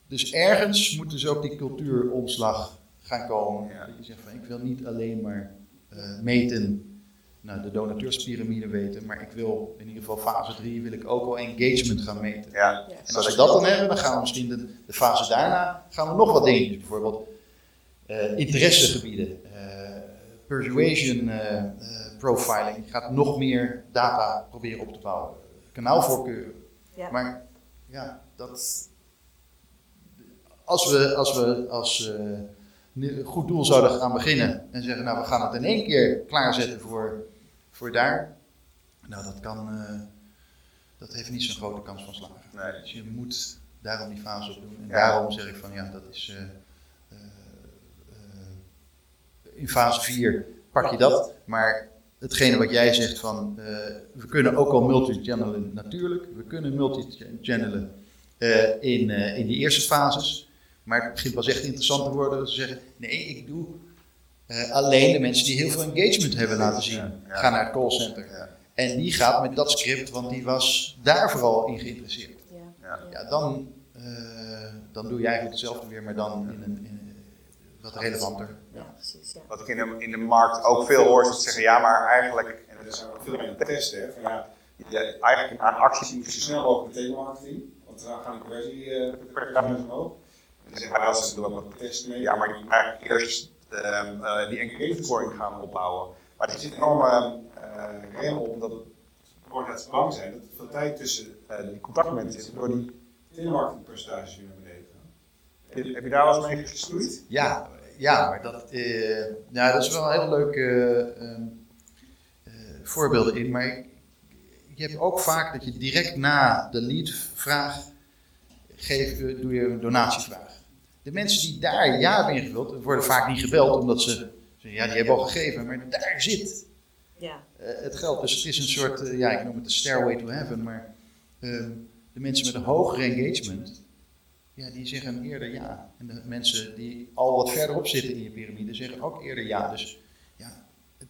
dus ergens moet dus ook die cultuuromslag gaan komen. Ja. Dat je zegt van ik wil niet alleen maar eh, meten, nou, de donateurspyramide weten, maar ik wil in ieder geval fase 3 wil ik ook al engagement gaan meten. Ja. En als we dat dan hebben, dan gaan we misschien de, de fase daarna gaan we nog wat dingetjes, bijvoorbeeld eh, interessegebieden, eh, persuasion profiling. Je gaat nog meer data proberen op te bouwen, kanaalvoorkeuren. Ja. Maar ja, dat, als we als, we als eh, goed doel zouden gaan beginnen en zeggen, nou we gaan het in één keer klaarzetten voor, voor daar, nou dat kan, eh, dat heeft niet zo'n grote kans van slagen. Nee. Dus je moet daarom die fase op doen. En Ja. daarom zeg ik van ja, dat is eh, in fase 4 pak je dat. Maar hetgene wat jij zegt van we kunnen ook al multi-channelen natuurlijk. We kunnen multi-channelen in, eh, in die eerste fases. Maar het begint pas echt interessant te worden dat ze zeggen nee, ik doe eh, alleen de mensen die heel veel engagement hebben laten zien. Ja, ja. Gaan naar het callcenter. Ja. En die gaat met dat script, want die was daar vooral in geïnteresseerd. Ja. Ja. Ja, dan, eh, dan doe je eigenlijk hetzelfde weer, maar dan in een, in een wat relevanter. Ja, precies. Ja. Wat ik in de, in de markt ook veel hoor, is dat ze zeggen, ja, maar eigenlijk, en dat is ook veel meer een test, hè, van ja, eigenlijk aan acties moet je zo snel mogelijk met telemarketing, want dan gaan de conversiepercentages omhoog. Dan zeggen als ze doen wat mee, ja, maar je moet eigenlijk eerst ehm, eh, die engagement scoring gaan opbouwen. Maar er zit een enorme eh rem op, omdat organisaties bang zijn dat er veel tijd tussen eh, die contactmomenten zit, door die telemarketingpercentages weer naar beneden. Heb je, daar wel eens mee gestoeid? Ja, ja maar dat, eh, dat is wel een heel leuk eh, ehm, eh, voorbeelden in. Maar je hebt ook vaak dat je direct na de lead-vraag geef, eh, doe je een donatievraag. De mensen die daar ja hebben ingevuld, worden vaak niet gebeld omdat ze zeggen, ja, die hebben al gegeven, maar daar zit Ja. eh, het geld. Dus het is een soort, eh, ja, ik noem het de stairway to heaven, maar ehm, de mensen met een hogere engagement, ja, die zeggen eerder ja. En de mensen die al wat verderop zitten in je piramide zeggen ook eerder ja. Dus ja, het-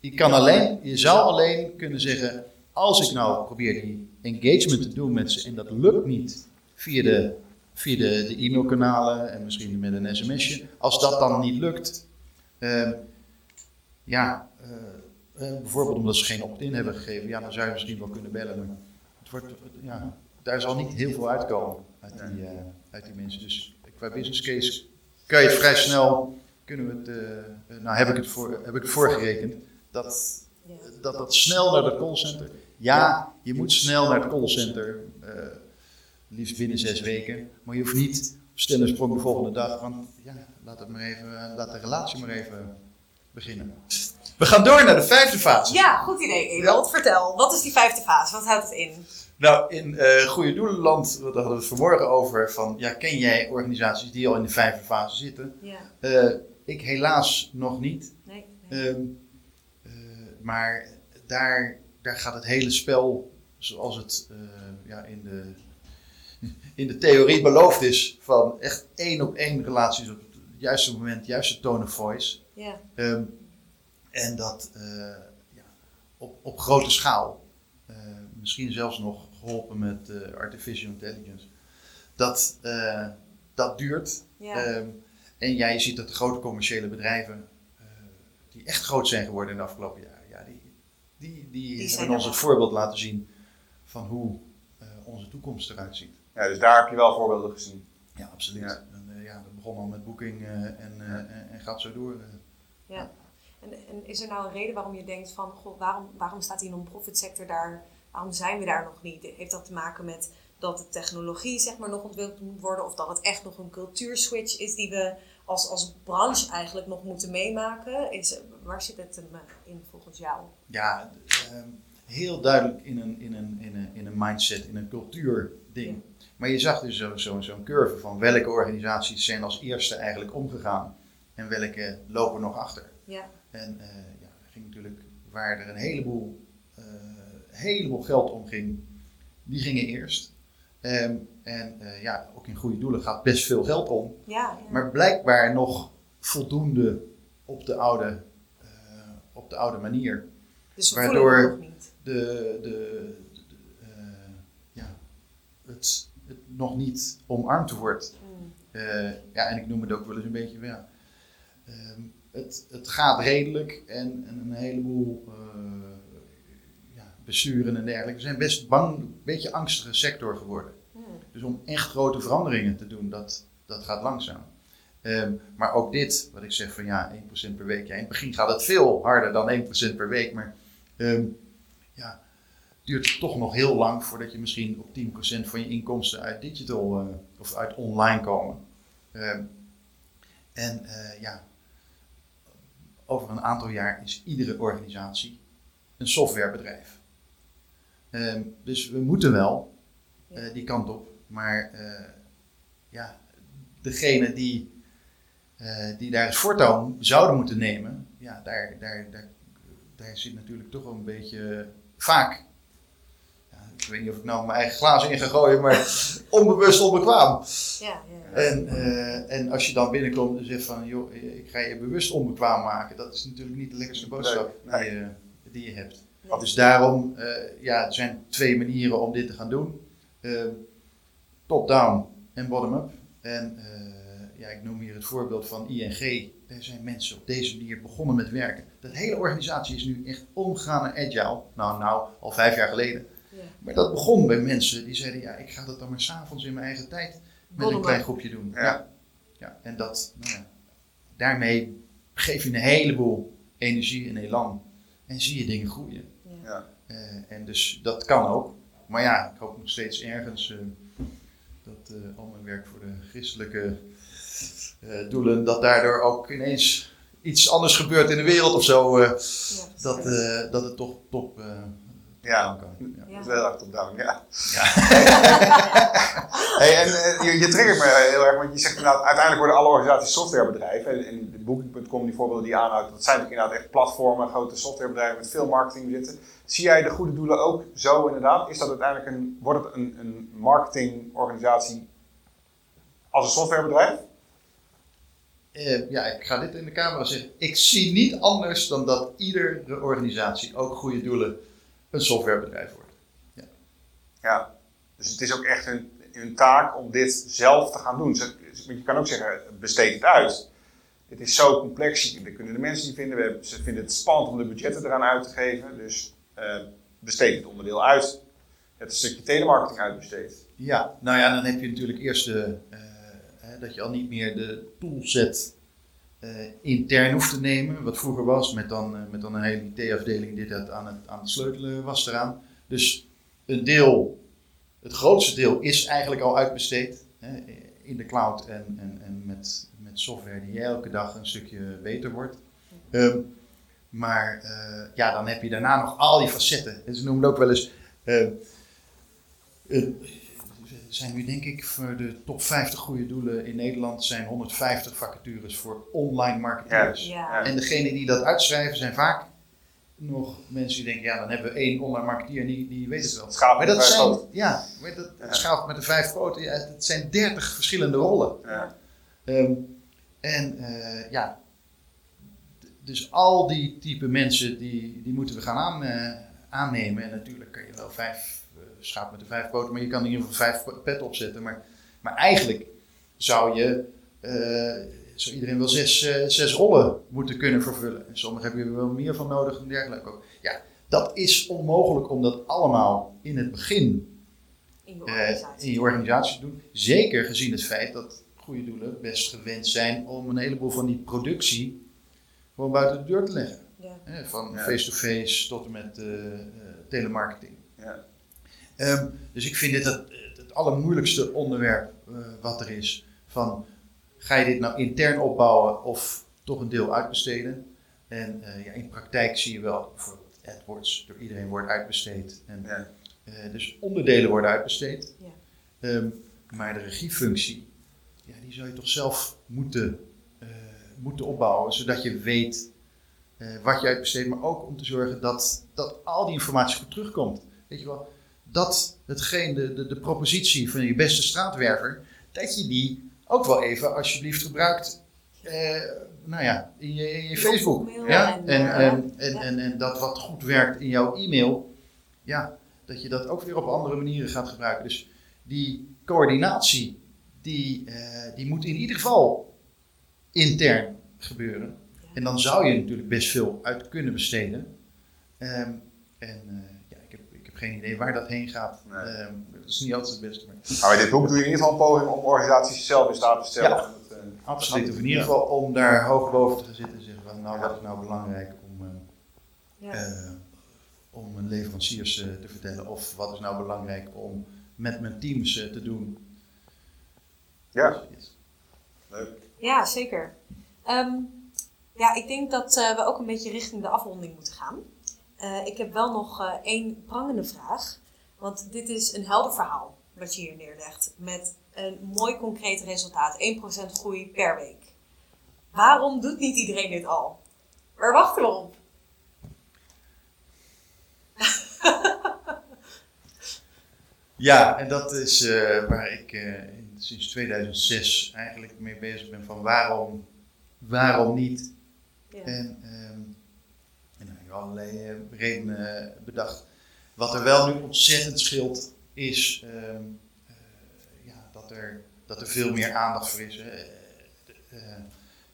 je kan alleen, je zou alleen kunnen zeggen, als ik nou probeer die engagement te doen met ze en dat lukt niet via de, via de, de e-mailkanalen en misschien met een sms'je, als dat dan niet lukt, ehm, ja, eh, eh, bijvoorbeeld omdat ze geen opt-in hebben gegeven, ja, dan zou je misschien wel kunnen bellen. Maar het wordt, ja, daar zal niet heel veel uitkomen uit die, eh, uit die mensen. Dus qua business case kan je het vrij snel, kunnen we het, nou heb ik het, voor, heb ik het voorgerekend, dat, dat dat snel naar het callcenter, ja, je moet snel naar het callcenter, eh, liefst binnen zes weken, maar je hoeft niet op stille sprong de volgende dag, want ja, laat, het maar even, laat de relatie maar even beginnen. We gaan door naar de vijfde fase. Ja, goed idee, Ewald. Vertel, wat is die vijfde fase? Wat houdt het in? Nou, in eh Goede Doelenland, daar hadden we het vanmorgen over, van ja, ken jij organisaties die al in de vijfde fase zitten? Ja, Eh, ik helaas nog niet. nee. nee. Ehm, eh, maar daar, daar gaat het hele spel zoals het ja, in, de, in de theorie beloofd is. Van echt één op één relaties op het juiste moment, juiste tone of voice. Ja, Ehm, en dat eh, ja, op, op grote schaal. Eh, misschien zelfs nog geholpen met eh, artificial intelligence. Dat, dat duurt. ja. Ehm, en jij ziet dat de grote commerciële bedrijven, die echt groot zijn geworden in de afgelopen jaren, ja, die, die, die, hebben ons het voorbeeld laten zien van hoe onze toekomst eruit ziet. Ja, dus daar heb je wel voorbeelden gezien. Ja, absoluut. Ja. En, eh, ja, dat begon al met boeking eh, en, eh, en, en gaat zo door. eh. En, en is er nou een reden waarom je denkt van, goh, waarom, waarom staat die non-profit sector daar, waarom zijn we daar nog niet? Heeft dat te maken met dat de technologie zeg maar nog ontwikkeld moet worden of dat het echt nog een cultuurswitch is die we als, als branche eigenlijk nog moeten meemaken? Is, waar zit het hem, in volgens jou? ja, ehm, heel duidelijk in een, in, een, in, een, in een mindset, in een cultuurding. Maar je zag dus zo'n zo, zo'n curve van welke organisaties zijn als eerste eigenlijk omgegaan en welke lopen nog achter. Ja, En eh, ja, er ging natuurlijk, waar er een heleboel, eh, heleboel geld om ging, die gingen eerst. Ehm, en eh, ja, ook in goede doelen gaat best veel geld om. ja, ja. Maar blijkbaar nog voldoende op de oude, op de oude manier. dus we waardoor- niet. De, de, de- eh, ja, het, het nog niet omarmd wordt. Hmm. Eh, ja, en ik noem het ook wel eens een beetje, ja, ehm, het, het gaat redelijk en, en een heleboel eh, ja, besturen en dergelijke zijn best bang, een beetje angstige sector geworden. Hmm. Dus om echt grote veranderingen te doen, dat, dat gaat langzaam. Ehm, maar ook dit, wat ik zeg van ja, 1% per week. Ja, in het begin gaat het veel harder dan 1% per week, maar ehm, ja, duurt het toch nog heel lang voordat je misschien op 10% van je inkomsten uit digital eh, of uit online komen. Ehm, en eh, ja, over een aantal jaar is iedere organisatie een softwarebedrijf. Dus we moeten wel eh, die kant op. Maar eh, ja, degene die, eh, die daar het voortouw zouden moeten nemen, ja, daar, daar, daar, daar zit natuurlijk toch wel een beetje vaak. Ja, ik weet niet of ik nou mijn eigen glazen in ga gooien, maar onbewust onbekwaam. Ja, ja. En, eh, en als je dan binnenkomt en zegt van, joh, ik ga je bewust onbekwaam maken, dat is natuurlijk niet de lekkerste boodschap Nee, nee. Die, je, die je hebt. Nee. Dus daarom, eh, ja, er zijn twee manieren om dit te gaan doen. Eh, Top-down en bottom-up. En eh, ja, ik noem hier het voorbeeld van ING. Daar zijn mensen op deze manier begonnen met werken. Dat hele organisatie is nu echt omgegaan naar agile. Nou, nou, al vijf jaar geleden. Ja. Maar dat begon bij mensen die zeiden, ja, ik ga dat dan maar s'avonds in mijn eigen tijd met een klein groepje doen. Ja. Ja. Ja, en dat, nou ja, daarmee geef je een heleboel energie en elan. En zie je dingen groeien. Ja. Ja. Eh, en dus dat kan ook. Maar ja, ik hoop nog steeds ergens eh, dat eh, al mijn werk voor de christelijke eh, doelen, dat daardoor ook ineens iets anders gebeurt in de wereld of zo. eh, Ja, dat, eh, dat het toch top eh, Ja. kan. Ja. Ja. Dat is heel erg top-down, ja. Ja. hey, en je, je triggert me heel erg, want je zegt inderdaad, uiteindelijk worden alle organisaties softwarebedrijven. En, en de Booking.com, die voorbeelden die je aanhoudt, dat zijn natuurlijk inderdaad echt platformen, grote softwarebedrijven met veel marketing zitten. Zie jij de goede doelen ook zo inderdaad? Is dat uiteindelijk een, wordt het een, een marketingorganisatie als een softwarebedrijf? Eh, ja, ik ga dit in de camera zeggen. Ik zie niet anders dan dat iedere organisatie, ook goede doelen, een softwarebedrijf wordt. Ja. Dus het is ook echt hun, hun taak om dit zelf te gaan doen. Je kan ook zeggen, besteed het uit. Het is zo complex, we kunnen de mensen niet vinden. We ze vinden het spannend om de budgetten eraan uit te geven. Dus eh, besteed het onderdeel uit. Het stukje telemarketing uitbesteed. Ja, nou ja, dan heb je natuurlijk eerst de, eh, dat je al niet meer de toolset eh, intern hoeft te nemen, wat vroeger was, met dan, eh, met dan een hele IT-afdeling die dat aan het, aan het sleutelen was eraan. Dus een deel, het grootste deel is eigenlijk al uitbesteed hè, in de cloud en, en, en met, met software die elke dag een stukje beter wordt. Ehm, Maar eh, ja, dan heb je daarna nog al die facetten. En ze noemen het ook wel eens. eh, eh, er zijn nu denk ik voor de top 50 goede doelen in Nederland zijn 150 vacatures voor online marketeers. Ja. En degene die dat uitschrijven zijn vaak nog mensen die denken, ja dan hebben we één online marketeer en die, die weet het wel. Maar met dat vijf zijn, poten. ja, maar dat, Ja. het met de vijf poten, ja, het zijn 30 verschillende rollen. Ja. Ehm, en eh, ja, dus al die type mensen, die, die moeten we gaan aan, eh, aannemen. En natuurlijk kan je wel vijf schaap met de vijf poten, maar je kan in ieder geval vijf pet opzetten. Maar, maar eigenlijk zou je, eh, zou iedereen wel zes, eh, zes rollen moeten kunnen vervullen. En sommigen hebben er wel meer van nodig en dergelijke ook. Ja, dat is onmogelijk om dat allemaal in het begin In je eh, organisatie. in je organisatie te doen. Zeker gezien het feit dat goede doelen best gewend zijn om een heleboel van die productie gewoon buiten de deur te leggen. Ja. Hè, van face-to-face tot en met eh, eh, telemarketing. Ja. Ehm, dus ik vind dit het, het allermoeilijkste onderwerp eh, wat er is. Van, ga je dit nou intern opbouwen of toch een deel uitbesteden? En eh, ja, in praktijk zie je wel, bijvoorbeeld AdWords door iedereen wordt uitbesteed. En, Ja. eh, dus onderdelen worden uitbesteed. Ja. Ehm, maar de regiefunctie, ja, die zou je toch zelf moeten, eh, moeten opbouwen. Zodat je weet eh, wat je uitbesteedt. Maar ook om te zorgen dat, dat al die informatie goed terugkomt. Weet je wel, dat hetgeen, de, de, de propositie van je beste straatwerver, dat je die ook wel even alsjeblieft gebruikt. eh, nou ja, in je, in je Je Facebook. Ja? en, En, eh, en, en, dat wat goed werkt in jouw e-mail, ja, dat je dat ook weer op andere manieren gaat gebruiken. Dus die coördinatie, die, eh, die moet in ieder geval intern gebeuren. En dan zou je natuurlijk best veel uit kunnen besteden. Ehm, en eh, ja, ik heb, ik heb geen idee waar dat heen gaat. Nee. Ehm, dat is niet altijd het beste. Maar dit boek doe je in ieder geval een poging om organisaties zelf in staat te stellen. Ja. eh, absoluut. Of in ieder geval om daar hoog boven te gaan zitten en zeggen van, nou wat is nou belangrijk om, eh, Ja. eh, om mijn leveranciers te vertellen. Of wat is nou belangrijk om met mijn teams te doen. Ja, leuk. Ja, zeker. Ehm, ja, ik denk dat eh, we ook een beetje richting de afronding moeten gaan. Eh, ik heb wel nog eh, één prangende vraag. Want dit is een helder verhaal wat je hier neerlegt. Met een mooi concreet resultaat. 1% groei per week. Waarom doet niet iedereen dit al? Waar wachten we op? Ja, en dat is eh, waar ik in- sinds 2006 eigenlijk mee bezig ben van waarom, waarom niet? Ja. En, en daar heb ik allerlei eh, redenen eh, bedacht. Wat er wel nu ontzettend scheelt is ehm, eh, ja, dat, er, dat er veel meer aandacht voor is.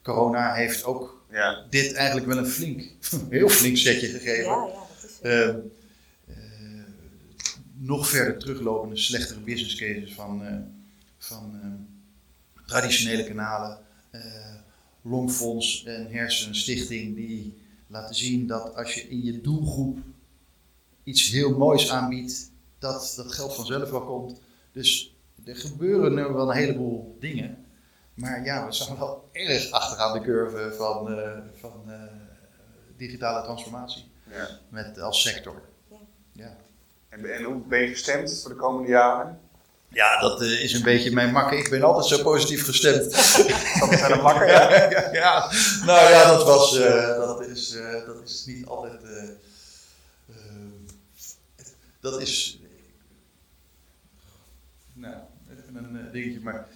corona heeft ook Ja, dit eigenlijk wel een flink, heel flink setje gegeven. ja, ja, dat is het. Ehm, eh, nog verder teruglopende slechtere business cases van, eh, van ehm, traditionele kanalen, eh Longfonds en Hersenstichting, die laten zien dat als je in je doelgroep iets heel moois aanbiedt, dat dat geld vanzelf wel komt. Dus er gebeuren nu wel een heleboel dingen. Maar ja, we staan wel erg achteraan de curve van, eh, van eh, digitale transformatie ja. met als sector. Ja. Ja, En, en hoe ben je gestemd voor de komende jaren? Ja dat eh, is een beetje mijn makker. Ik ben altijd zo positief gestemd. Dat zijn een makker, ja. ja, ja. Nou ja, dat, was, eh, dat, is, eh, dat is niet altijd. dat is. Nou, even een dingetje, maar.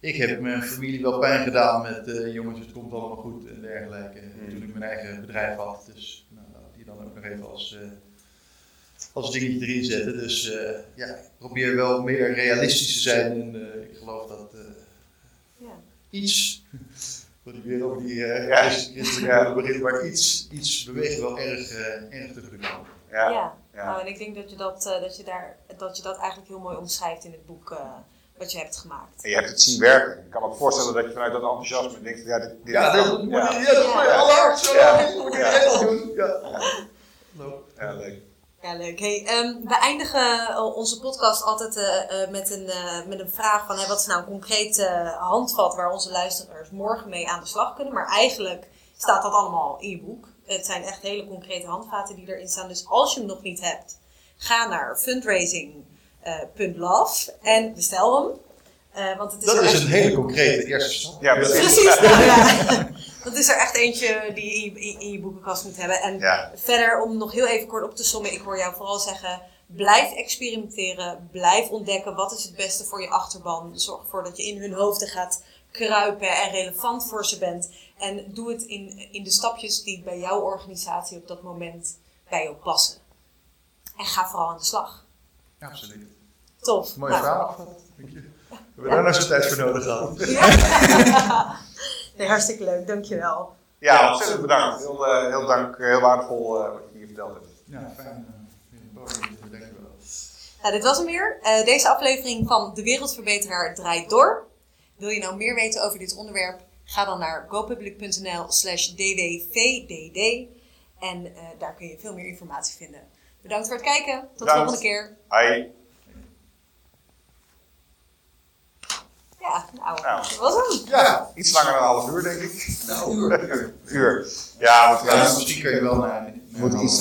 Ik heb mijn familie wel pijn gedaan met jongens, het komt allemaal goed en dergelijke. Toen ik mijn eigen bedrijf had. Dus nou, die dan ook nog even als, als dingetje erin zetten. Dus eh, ja, ik probeer wel meer realistisch te zijn. En eh, ik geloof dat eh, Ja. iets, wat ik weer over die eh Ja. maar iets, iets beweegt wel erg, eh erg te komen. Ja, Ja, ja. Nou, en ik denk dat je dat, eh, dat, je daar, dat je dat eigenlijk heel mooi omschrijft in het boek eh, wat je hebt gemaakt. En je hebt het zien werken. Ik kan me ook voorstellen dat je vanuit dat enthousiasme denkt, ja, dit, dit Ja, kan. dat moet ja. je ja, dat moet je Ja. zo Ja. moet je Ja. doen. Ja, leuk. Ja, leuk. Hey, ehm, we eindigen eh, onze podcast altijd eh, eh, met, een, eh, met een vraag van... Hey, wat is nou een concreet eh, handvat waar onze luisteraars morgen mee aan de slag kunnen? Maar eigenlijk staat dat allemaal in je boek. Het zijn echt hele concrete handvaten die erin staan. Dus als je hem nog niet hebt, ga naar fundraising.love en bestel hem. Eh, want het is Dat is een hele concrete eerste stap. Ja, precies. Precies, nou ja. Dat is er echt eentje die je in je, in je boekenkast moet hebben. En Ja. verder, om nog heel even kort op te sommen, ik hoor jou vooral zeggen: blijf experimenteren, blijf ontdekken wat is het beste voor je achterban. Zorg ervoor dat je in hun hoofden gaat kruipen en relevant voor ze bent. En doe het in, in de stapjes die bij jouw organisatie op dat moment bij jou passen. En ga vooral aan de slag. Ja, absoluut. Tof. Mooie Nou, vraag. Dank je. We hebben daar nog zo'n tijd voor nodig gehad. Nee, hartstikke leuk, dankjewel. Ja, ontzettend bedankt. Heel, eh, heel, dank, heel waardevol eh, wat je hier verteld hebt. Ja, fijn. eh. Nou, dit was hem weer. Eh, deze aflevering van De Wereldverbeteraar draait door. Wil je nou meer weten over dit onderwerp? Ga dan naar gopublic.nl slash dwvdd en eh, daar kun je veel meer informatie vinden. Bedankt voor het kijken. Tot de volgende keer. Hi. Ja, nou, Nou. dat was hem. Ja, iets langer dan een half uur, denk ik. Nou, uur. Uur. Ja, moet Ja, misschien kun je wel naar... moet iets